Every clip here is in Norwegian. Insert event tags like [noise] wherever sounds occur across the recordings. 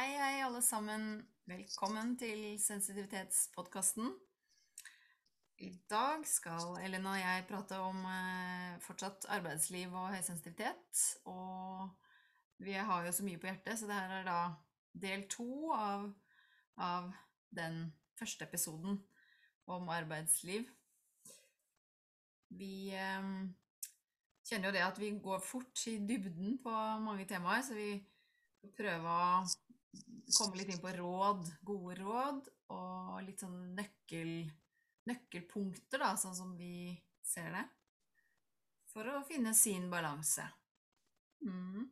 Hei, hei, alle sammen. Velkommen til Sensitivitetspodkasten. I dag skal Elena og jeg prate om eh, fortsatt arbeidsliv og høysensitivitet. Og vi har jo så mye på hjertet, så det her er da del to av, av den første episoden om arbeidsliv. Vi eh, kjenner jo det at vi går fort i dybden på mange temaer, så vi prøver å komme litt inn på råd, gode råd, og litt sånn nøkkel, nøkkelpunkter, da, sånn som vi ser det. For å finne sin balanse. Mm.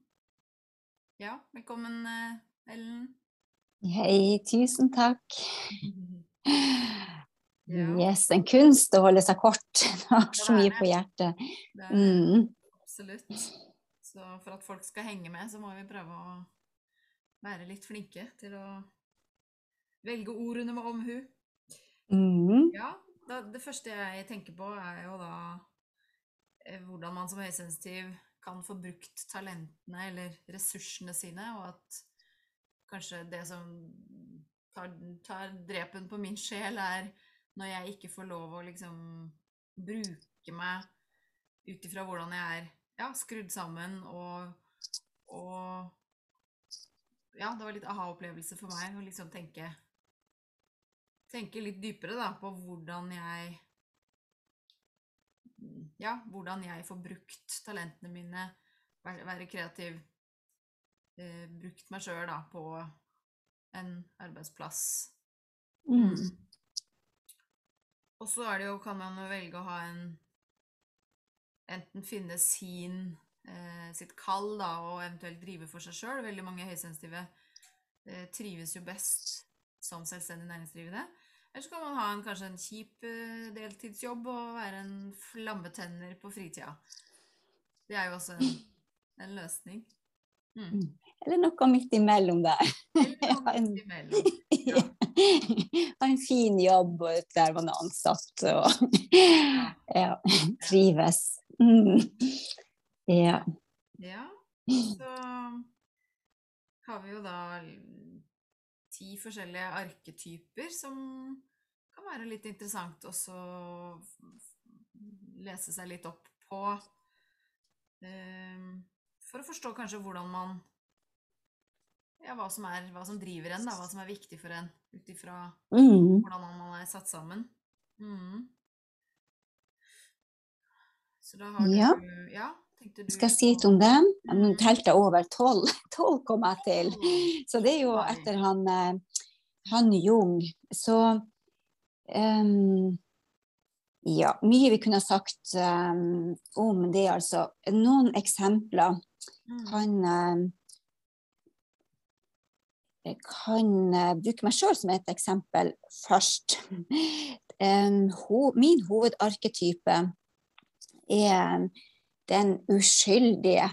Ja, velkommen, eh, Ellen. Hei, tusen takk. [laughs] Ja. Yes, en kunst å holde seg kort. [laughs] Det har så mye på hjertet. Er. Mm. Absolutt. Så for at folk skal henge med, så må vi prøve å være litt flinke til å velge ordene med omhu. Mm. Ja, da, det første jeg tenker på, er jo da eh, hvordan man som høysensitiv kan få brukt talentene eller ressursene sine, og at kanskje det som tar, tar drepen på min sjel, er når jeg ikke får lov å liksom bruke meg ut ifra hvordan jeg er ja, skrudd sammen, og, og ja, det var litt aha-opplevelse for meg å liksom tenke tenke litt dypere da, på hvordan jeg Ja, hvordan jeg får brukt talentene mine, være, kreativ, eh, brukt meg sjøl da på en arbeidsplass. Mm. Og så er det jo, kan man jo velge å ha en Enten finne sin sitt kall da, og eventuelt drive for seg sjøl. Veldig mange høysensitive eh, trives jo best som selvstendig næringsdrivende. Eller så kan man ha en, kanskje en kjip eh, deltidsjobb og være en flammetenner på fritida. Det er jo også en, en løsning. Mm. Eller noe midt imellom der. Noe [laughs] en-. Ja. Ha [laughs] en fin jobb der man er ansatt og ja, [laughs] trives. Mm. Ja. Ja, [laughs] så har vi jo da ti forskjellige arketyper som kan være litt interessant også lese seg litt opp på. Ehm, For å forstå kanskje hvordan man Ja, hva som, er, hva som driver en, da. Hva som er viktig for en ut ifra Mm. hvordan man er satt sammen. Mm. Så da har Ja. du Ja, Skal jeg si litt om dem? Nå Mm. telte jeg over tolv. [laughs] Tolv kom jeg til. Så det er jo etter han, eh, han Jung. Så um, Ja, mye vi kunne ha sagt um, om det, altså. Noen eksempler Mm. kan Jeg kan bruke meg sjøl som et eksempel først. [laughs] Em, ho, min hovedarketype er den uskyldige.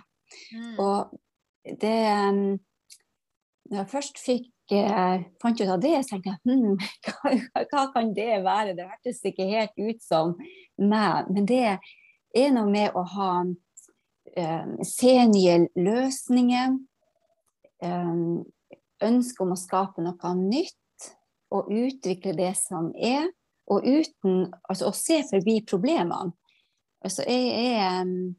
Mm. Og det um, Når jeg først fikk eh, fant ut av det, så tenkte jeg [laughs] hm, hva, hva kan det være? Det hørtes ikke helt ut som meg. Men det er noe med å ha eh, se nye løsninger. eh, ønske om å skape noe nytt og utvikle det som er. Og uten altså, å se forbi problemene. Altså, jeg er um,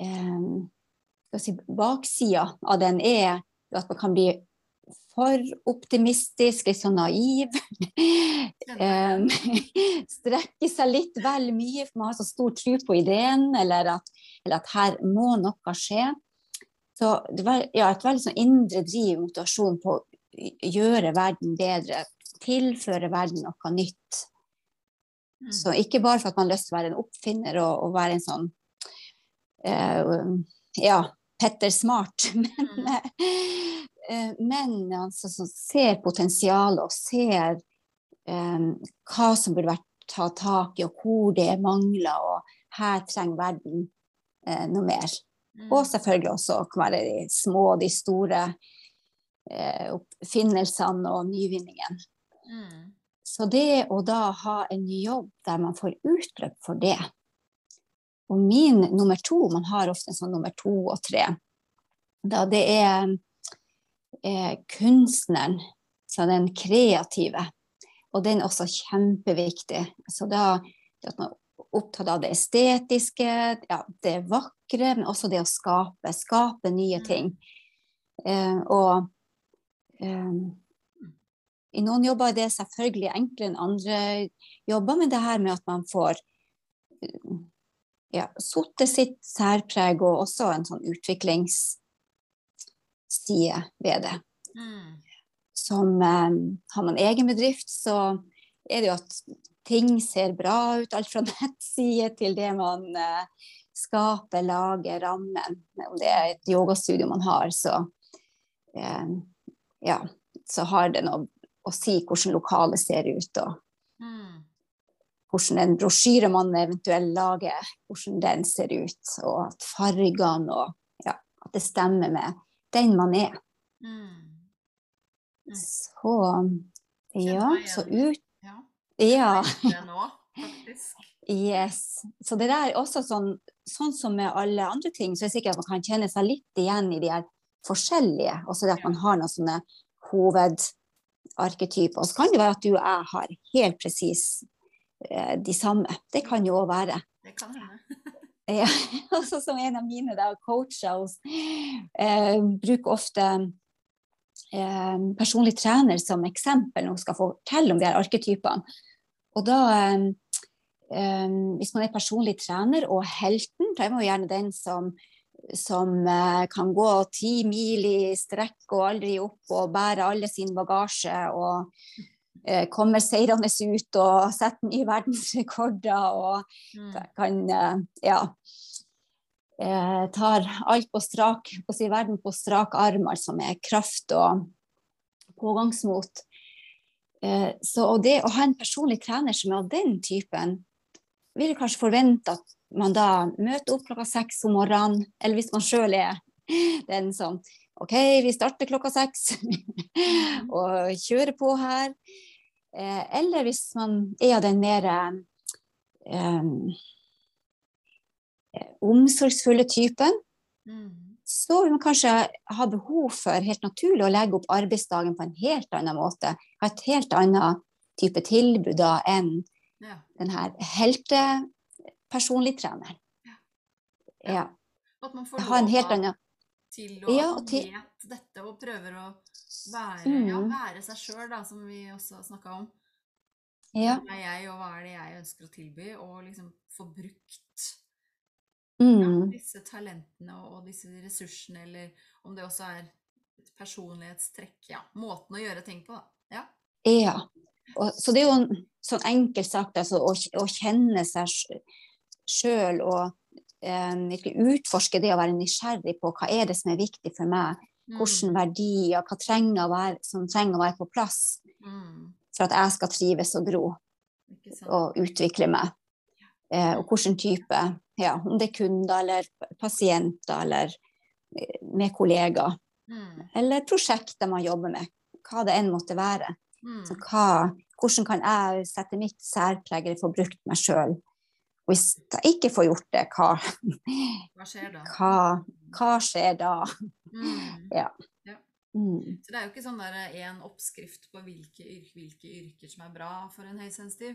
jeg si, Baksida av den er at man kan bli for optimistisk, litt sånn naiv. [laughs] Um, [laughs] strekke seg litt vel mye, for man har så stor tro på ideen, eller at, eller at her må noe skje. Så det var ja, et veldig sånn indre driv, motivasjon på å gjøre verden bedre. Tilføre verden noe nytt. Mm. Så ikke bare for at man har lyst til å være en oppfinner og, og være en sånn eh, Ja, Petter Smart. [laughs] Men, eh, men altså, som ser potensialet og ser um, hva som burde vært tatt tak i, og hvor det er mangler. Og her trenger verden eh, noe mer. Mm. Og selvfølgelig også kan være de små, de store eh, oppfinnelsene og nyvinningen. Mm. Så det å da ha en jobb der man får utløp for det Og min nummer to, man har ofte en sånn nummer to og tre, da det er er kunstneren, så den kreative. Og den er også kjempeviktig. Så da at man er opptatt av det estetiske, ja, det vakre, men også det å skape. Skape nye Mm. ting. Eh, og eh, i noen jobber er det selvfølgelig enklere enn andre jobber, men det her med at man får eh, ja, satt sitt særpreg og også en sånn utviklingsside ved det. Mm. Som eh, har man egen bedrift, så er det jo at ting ser bra ut, alt fra [laughs] nettside til det man eh, skaper, lager, rammen. Om det er et yogastudio man har, så eh, ja, så har det noe å si hvordan lokalet ser ut, og Mm. Hvordan en brosjyre man eventuelt lager, hvordan den ser ut, og at fargene og ja, at det stemmer med den man er. Mm. Mm. Så ja, så ut Ja. Yes. Så det der er også sånn, sånn som med alle andre ting, så er det sikkert at man kan kjenne seg litt igjen i de her forskjellige. Også det at man har noen sånne hovedarketyper. Og så kan det være at du og jeg har helt presis de samme. Det kan jo òg være. Det kan hende. [laughs] Ja, også [laughs] som en av mine da, coacher eh, bruker ofte eh, personlig trener som eksempel når hun skal fortelle om de her arketypene. Og da, eh, eh, hvis man er personlig trener og helten, da er man jo gjerne den som, som eh, kan gå ti mil i strekk og aldri opp og bære alle sin bagasje og eh, kommer seirende ut og setter nye verdensrekorder og Mm. kan eh, ja eh, tar alt på strak på si verden på strak arm, altså med kraft og pågangsmot. Eh, så det å ha en personlig trener som er av den typen, vil kanskje forvente at man da møter opp klokka seks om morgenen, eller hvis man sjøl er den som OK, vi starter klokka seks [laughs] og kjører på her. Eh, eller hvis man er av den mer eh, omsorgsfulle typen, Mm. så vil man kanskje ha behov for helt naturlig å legge opp arbeidsdagen på en helt annen måte. Ha et helt annet type tilbud da enn Ja. den her heltepersonlig treneren. Ja. At man får Ha en helt annen til å Ja, til- vet dette og prøver å være, ja, Mm. være seg sjøl, som vi også snakka om. Ja. Hvem er jeg, og hva er det jeg ønsker å tilby? Og liksom få brukt Mm. disse talentene og, disse ressursene, eller om det også er et personlighetstrekk. Ja, måten å gjøre ting på, da. Ja. Ja. Og, så det er jo en sånn enkelt sagt altså, å, å kjenne seg sjøl og virkelig utforske det å være nysgjerrig på hva er det som er viktig for meg. Hvilke Mm. verdier, hva trenger å være, som trenger å være på plass Mm. for at jeg skal trives og gro og utvikle meg. Eh, og hvilken type, ja, om det er kunder eller pasienter eller eh, med kollegaer. Mm. Eller prosjekter man jobber med, hva det enn måtte være. Så hva, hvordan kan jeg sette mitt særpreg eller få brukt meg sjøl? Hvis jeg ikke får gjort det, hva, Hva skjer da? hva, hva skjer da? Mm. Mm. Så det er jo ikke sånn der en oppskrift på hvilke, hvilke yrker som er bra for en høysensitiv.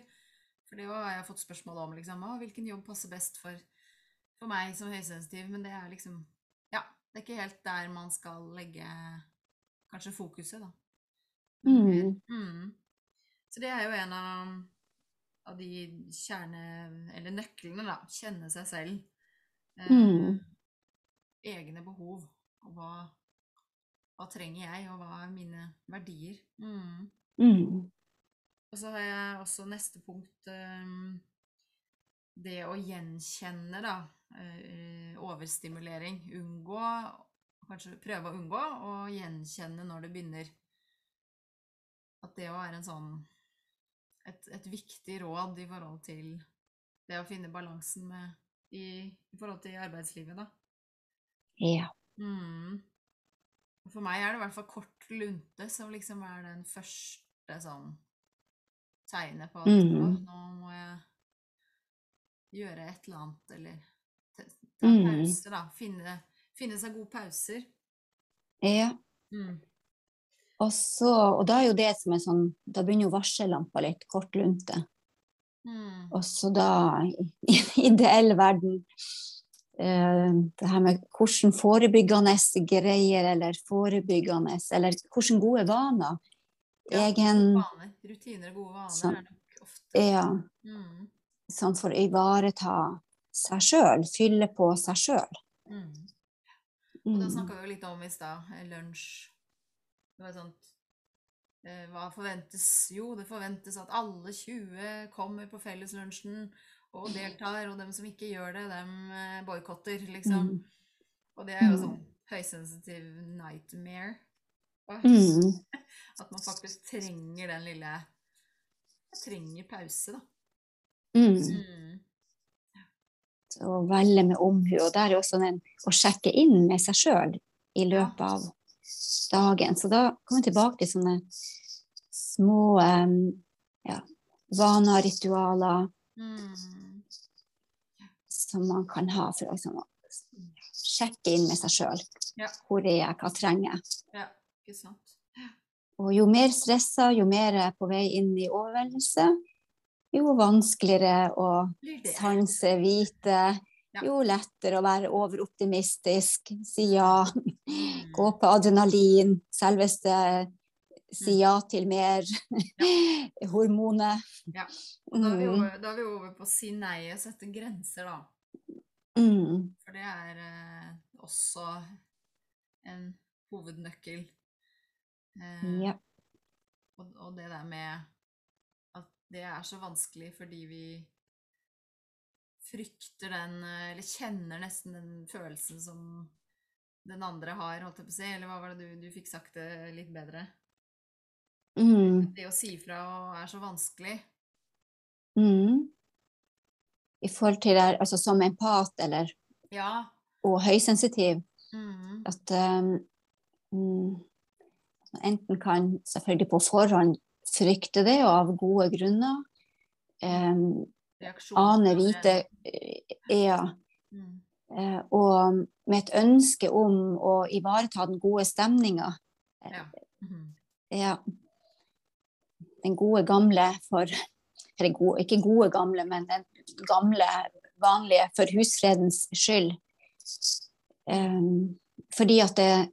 For det har jeg fått spørsmål om, liksom. Hvilken jobb passer best for, for meg som høysensitiv? Men det er liksom Ja, det er ikke helt der man skal legge kanskje fokuset, da. Men Mm. Så det er jo en av, av de kjerne... Eller nøklene, da. Kjenne seg selv. Eh, Mm. Egne behov. Og hva, hva trenger jeg, og hva er mine verdier? Mm. Mm. Og så har jeg også neste punkt eh, Det å gjenkjenne, da. eh, overstimulering. Unngå Kanskje prøve å unngå å gjenkjenne når det begynner At det å være en sånn et, et viktig råd i forhold til det å finne balansen med i, i forhold til arbeidslivet, da. Ja. Mm. For meg er det i hvert fall kort lunte som liksom er den første sånn tegnet på at Mm. Nå må jeg gjøre et eller annet, eller ta Mm. pause, da. Finne, finne seg gode pauser. ja. Mm. Og, så, og da er jo det som er sånn Da begynner jo varsellampa litt kort lunte. Mm. Og så da, i ideell verden eh, Det her med hvordan forebyggende greier, eller forebyggende Eller hvordan gode vaner. Ja, Egen vaner. Rutiner og gode vaner Sånn. er nok ofte Ja, mm. sånn for å ivareta seg sjøl. Fylle på seg sjøl. Mm. Og da Mm. snakka vi jo litt om i stad, eh, lunsj. Det var sånt eh, Hva forventes? Jo, det forventes at alle 20 kommer på felleslunsjen og deltar, og dem som ikke gjør det, dem eh, boikotter, liksom. Mm. Og det er jo Mm. sånn høysensitiv nightmare. Mm. [laughs] At man faktisk trenger den lille Jeg trenger pause, da. Mm. Mm. å velge med omhu. Og der er også den å sjekke inn med seg sjøl i løpet av dagen. Så da kommer jeg tilbake til sånne små ja, vaner, ritualer Mm. som man kan ha for å liksom, sjekke inn med seg sjøl. Ja. Hvor er jeg, hva trenger jeg? Ja, ikke sant. Og jo mer stressa, jo mer jeg er på vei inn i overvendelse, jo vanskeligere å sanse, vite. Jo lettere å være overoptimistisk, si ja, Mm. gå på adrenalin, selveste si ja til mer, [laughs] hormoner. Ja. Og da er, vi Mm. over, da er vi over på å si nei og sette grenser, da. Mm. For det er eh, også en hovednøkkel. Eh, Ja. og, og det der med at det er så vanskelig fordi vi frykter den, eh, eller kjenner nesten den følelsen som den andre har, holdt jeg på å si. Eller hva var det du, du fikk sagt det litt bedre? Mm. Det å si fra er så vanskelig. Mm. I forhold til det, altså som empat eller, Ja. og høysensitiv, Mm. at um, enten kan selvfølgelig på forhånd frykte det, og av gode grunner. Um. Ane, vite eh, Ja. Mm. Eh, og med et ønske om å ivareta den gode stemninga. Ja. Mhm. Ja. Den gode gamle for Eller gode, ikke gode gamle, men den gamle, vanlige for husfredens skyld. Um, fordi at det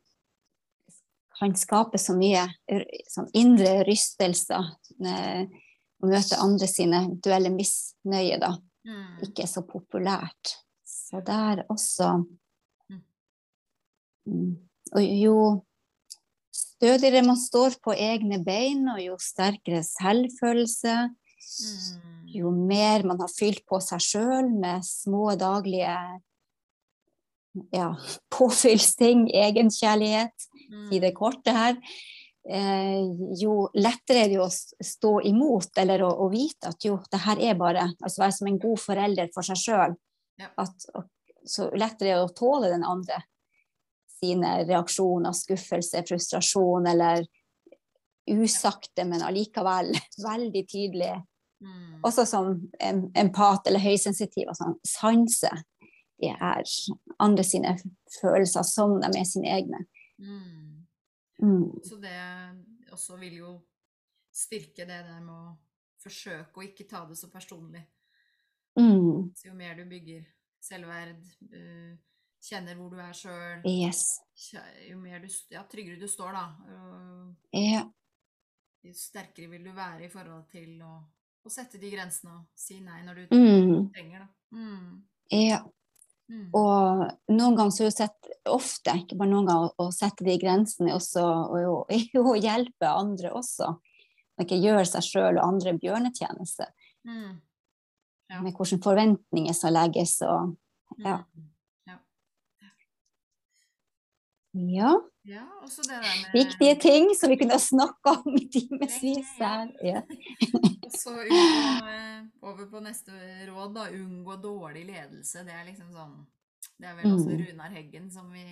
kan skape så mye sånn indre rystelser eh, å møte andre sine duelle misnøye, da. Mm. Ikke så populært. Så der også Mm. mm, Og jo stødigere man står på egne bein, og jo sterkere selvfølelse, Mm. jo mer man har fylt på seg sjøl med små daglige ja, [laughs] påfyllsting, egenkjærlighet, i det Mm. korte her, jo lettere er det å stå imot, eller å, å vite at jo, det her er bare Altså være som en god forelder for seg sjøl. Så lettere er det å tåle den andre sine reaksjoner, skuffelse, frustrasjon, eller usagte, men allikevel [laughs] veldig tydelig. Mm. Også som empat eller høysensitiv, altså sanse de er andre sine følelser som de er sine egne. Mm. Mm. Så det også vil jo styrke det der med å forsøke å ikke ta det så personlig. Mm. Så jo mer du bygger selvverd, kjenner hvor du er sjøl, Yes. jo mer du, ja, tryggere du står, da, Ja. jo sterkere vil du være i forhold til å, å sette de grensene og si nei når du Mm. trenger, det. Mm. ja. Mm. Og noen ganger så er jo sett ofte, ikke bare noen ganger, å sette de grensene også, og og [laughs] å hjelpe andre også. Og ikke gjøre seg sjøl og andre bjørnetjeneste. Mm. Ja. Med hvilke forventninger som legges og ja. Mm. Ja. Ja, med Viktige ting som vi kunne ha snakka om i timevis her. Ja. [laughs] Og så eh, over på neste råd, da. Unngå dårlig ledelse. Det er liksom sånn Det er vel også Mm. Runar Heggen som vi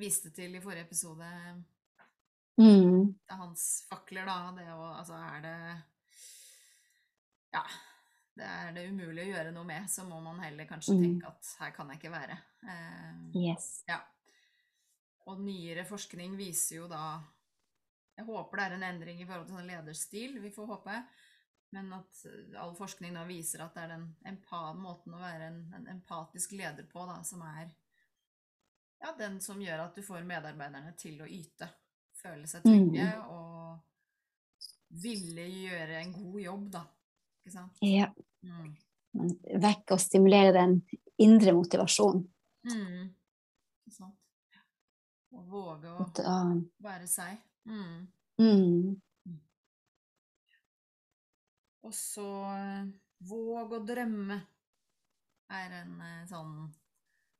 viste til i forrige episode. Mm. Det hans fakler, da. Det å Altså, er det Ja. Det er det umulig å gjøre noe med, så må man heller kanskje Mm. tenke at her kan jeg ikke være. Uh, Yes. ja. Og nyere forskning viser jo da Jeg håper det er en endring i forhold til sånn lederstil, vi får håpe. Men at eh, all forskning da viser at det er den empa måten å være en, en, empatisk leder på, da, som er ja, den som gjør at du får medarbeiderne til å yte. Føle seg trygge Mm. og ville gjøre en god jobb, da. Ikke sant? Ja. Mm. Vekke og stimulere den indre motivasjonen. Mm. Ikke sant? Å våge å da, være seg. Mm. mm, Og så eh, våg å drømme er en eh, sånn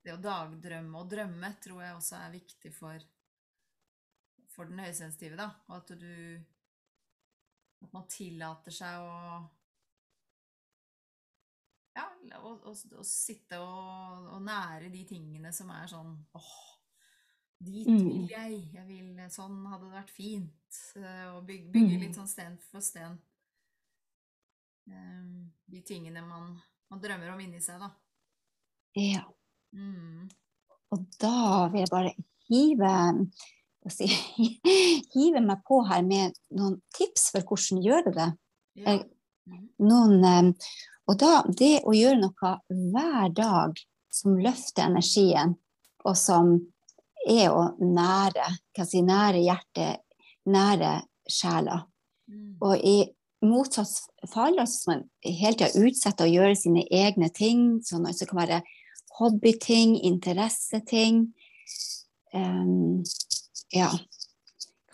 Det å dagdrømme og drømme tror jeg også er viktig for, for den høysensitive, da. Og at du At man tillater seg å Ja, å sitte og, og nære de tingene som er sånn åh, dit Mm. vil jeg. Jeg vil Sånn hadde det vært fint. Å bygge, bygge Mm. litt sånn sten for sten. Eh, De tingene man, man drømmer om inni seg, da. ja. Mm. Og da vil jeg bare hive, si, [laughs] hive meg på her med noen tips for hvordan gjøre det. Ja. Mhm. Noen, eh, og da det å gjøre noe hver dag som løfter energien, og som er å nære, si, nære hjertet, nære sjela. Mm. Og i motsatt fall, altså som man hele tida utsetter å gjøre sine egne ting, sånn at det kan være hobbyting, interesseting, um, ja,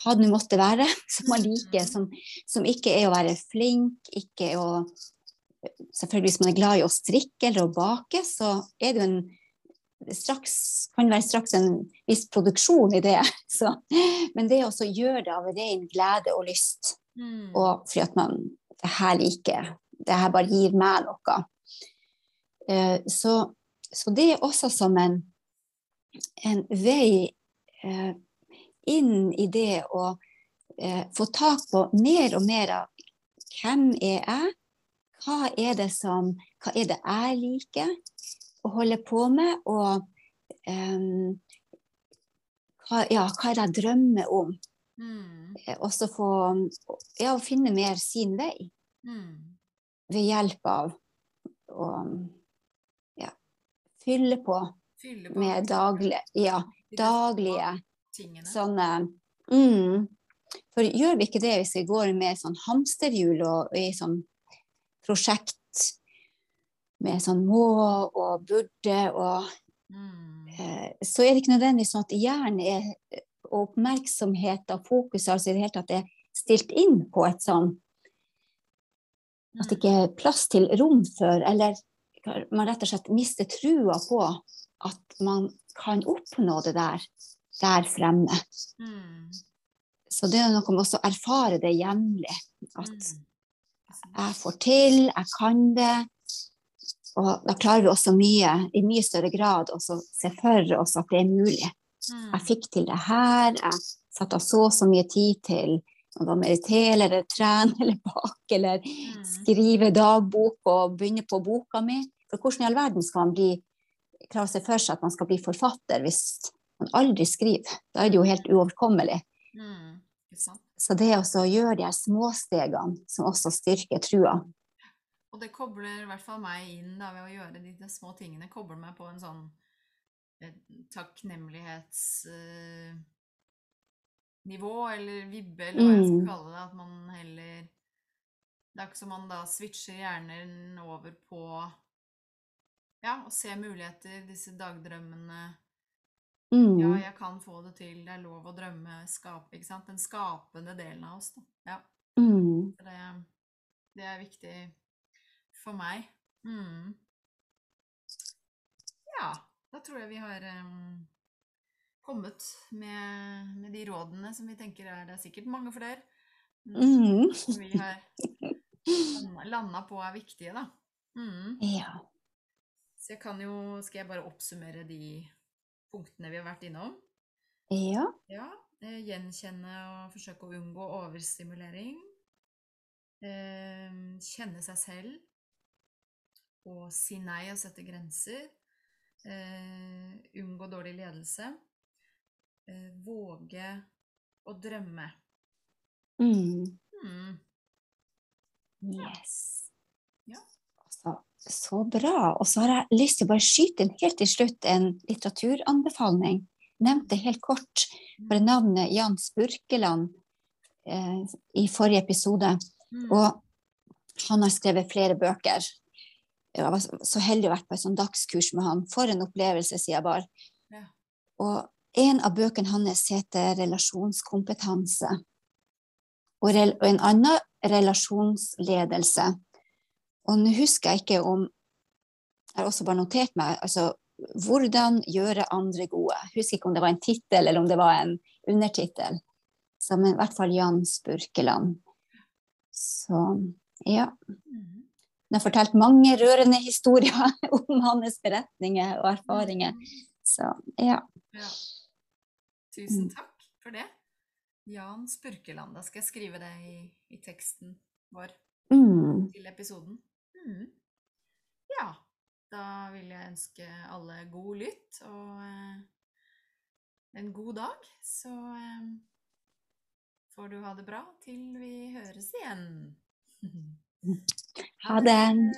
hva det nå måtte være, [laughs] som man liker, som, som ikke er å være flink, ikke å Selvfølgelig hvis man er glad i å strikke eller å bake, så er det jo en straks, kan være straks en viss produksjon i det. [laughs] Så, men det å gjøre det av ren glede og lyst, Mm. og fordi at man det her liker, det her bare gir meg noe. Eh, så, så det er også som en, en vei eh, inn i det å eh, få tak på mer og mer av hvem er jeg, hva er det som, hva er det jeg liker å holde på med, og um, hva, ja, hva jeg drømmer om? Mm. Eh, Også få ja, å finne mer sin vei Mm. ved hjelp av å ja, fylle på Fylle på med daglig, ja, daglige tingene. sånne mm. For gjør vi ikke det hvis vi går med sånn hamsterhjul og i sånn prosjekt med sånn må og burde og Mm. eh, Så er det ikke nødvendigvis sånn at hjernen er og oppmerksomhet og fokus altså i det hele tatt er stilt inn på et sånn at det ikke er plass til rom for, eller man rett og slett mister trua på at man kan oppnå det der der fremme. Mm. Så det er noe med å erfare det jevnlig. At Mm. Jeg får til, jeg kan det. Og da klarer vi også mye, i mye større grad å se for oss at det er mulig. Mm. Jeg fikk til det her, jeg satte av så og så mye tid til å meditere eller trene eller bake eller Mm. skrive dagbok og begynne på boka mi. For hvordan i all verden skal man bli, klare å se for seg at man skal bli forfatter hvis man aldri skriver? Da er det jo helt uoverkommelig. Mm. Så det å gjøre de her småstegene som også styrker trua. Og det kobler i hvert fall meg inn da, ved å gjøre de, de små tingene. Kobler meg på en sånn eh, takknemlighetsnivå, eller vibbe, eller hva jeg skal Mm. kalle det. At man heller Det er ikke som man da switcher hjernen over på ja, å se muligheter, disse dagdrømmene. Ja, Mm. jeg kan få det til, det er lov å drømme, skape, ikke sant? Den skapende delen av oss, da. Ja. Mm. Det, det er viktig for meg. Mm. Ja, da tror jeg vi har um, kommet med, med de rådene som vi tenker er Det er sikkert mange flere. Mm. Som vi har landa på er viktige, da. Mm. Ja. Så jeg kan jo Skal jeg bare oppsummere de punktene vi har vært innom? Ja. Ja, eh, gjenkjenne og forsøke å unngå overstimulering. Eh, kjenne seg selv. Og si nei og sette grenser. Eh, unngå dårlig ledelse. Eh, våge å drømme. Mm. Mm. Yes. Ja. Så, så bra. Og så har jeg lyst til å bare skyte inn helt til slutt en litteraturanbefaling. Nevnte helt kort bare navnet Jan Spurkeland eh, i forrige episode. Mm. Og han har skrevet flere bøker. Jeg var så heldig å vært på et sånt dagskurs med han. For en opplevelse, sier jeg bare. Ja. Og en av bøkene hans heter 'Relasjonskompetanse'. Og, rel og en annen 'Relasjonsledelse'. Og nå husker jeg ikke om Jeg har også bare notert meg altså, 'Hvordan gjøre andre gode'. Jeg husker ikke om det var en tittel eller om det var en undertittel. Men i hvert fall Jan Spurkeland. Så ja. Mm. Han har fortalt mange rørende historier [laughs] om hans beretninger og erfaringer. Så ja. Ja. Tusen Mm. takk for det. Jan Spurkeland. Da skal jeg skrive det i, i teksten vår Mm. til episoden. Mm. Ja, da vil jeg ønske alle god lytt og eh, en god dag. Så eh, får du ha det bra til vi høres igjen. [laughs] Ha det.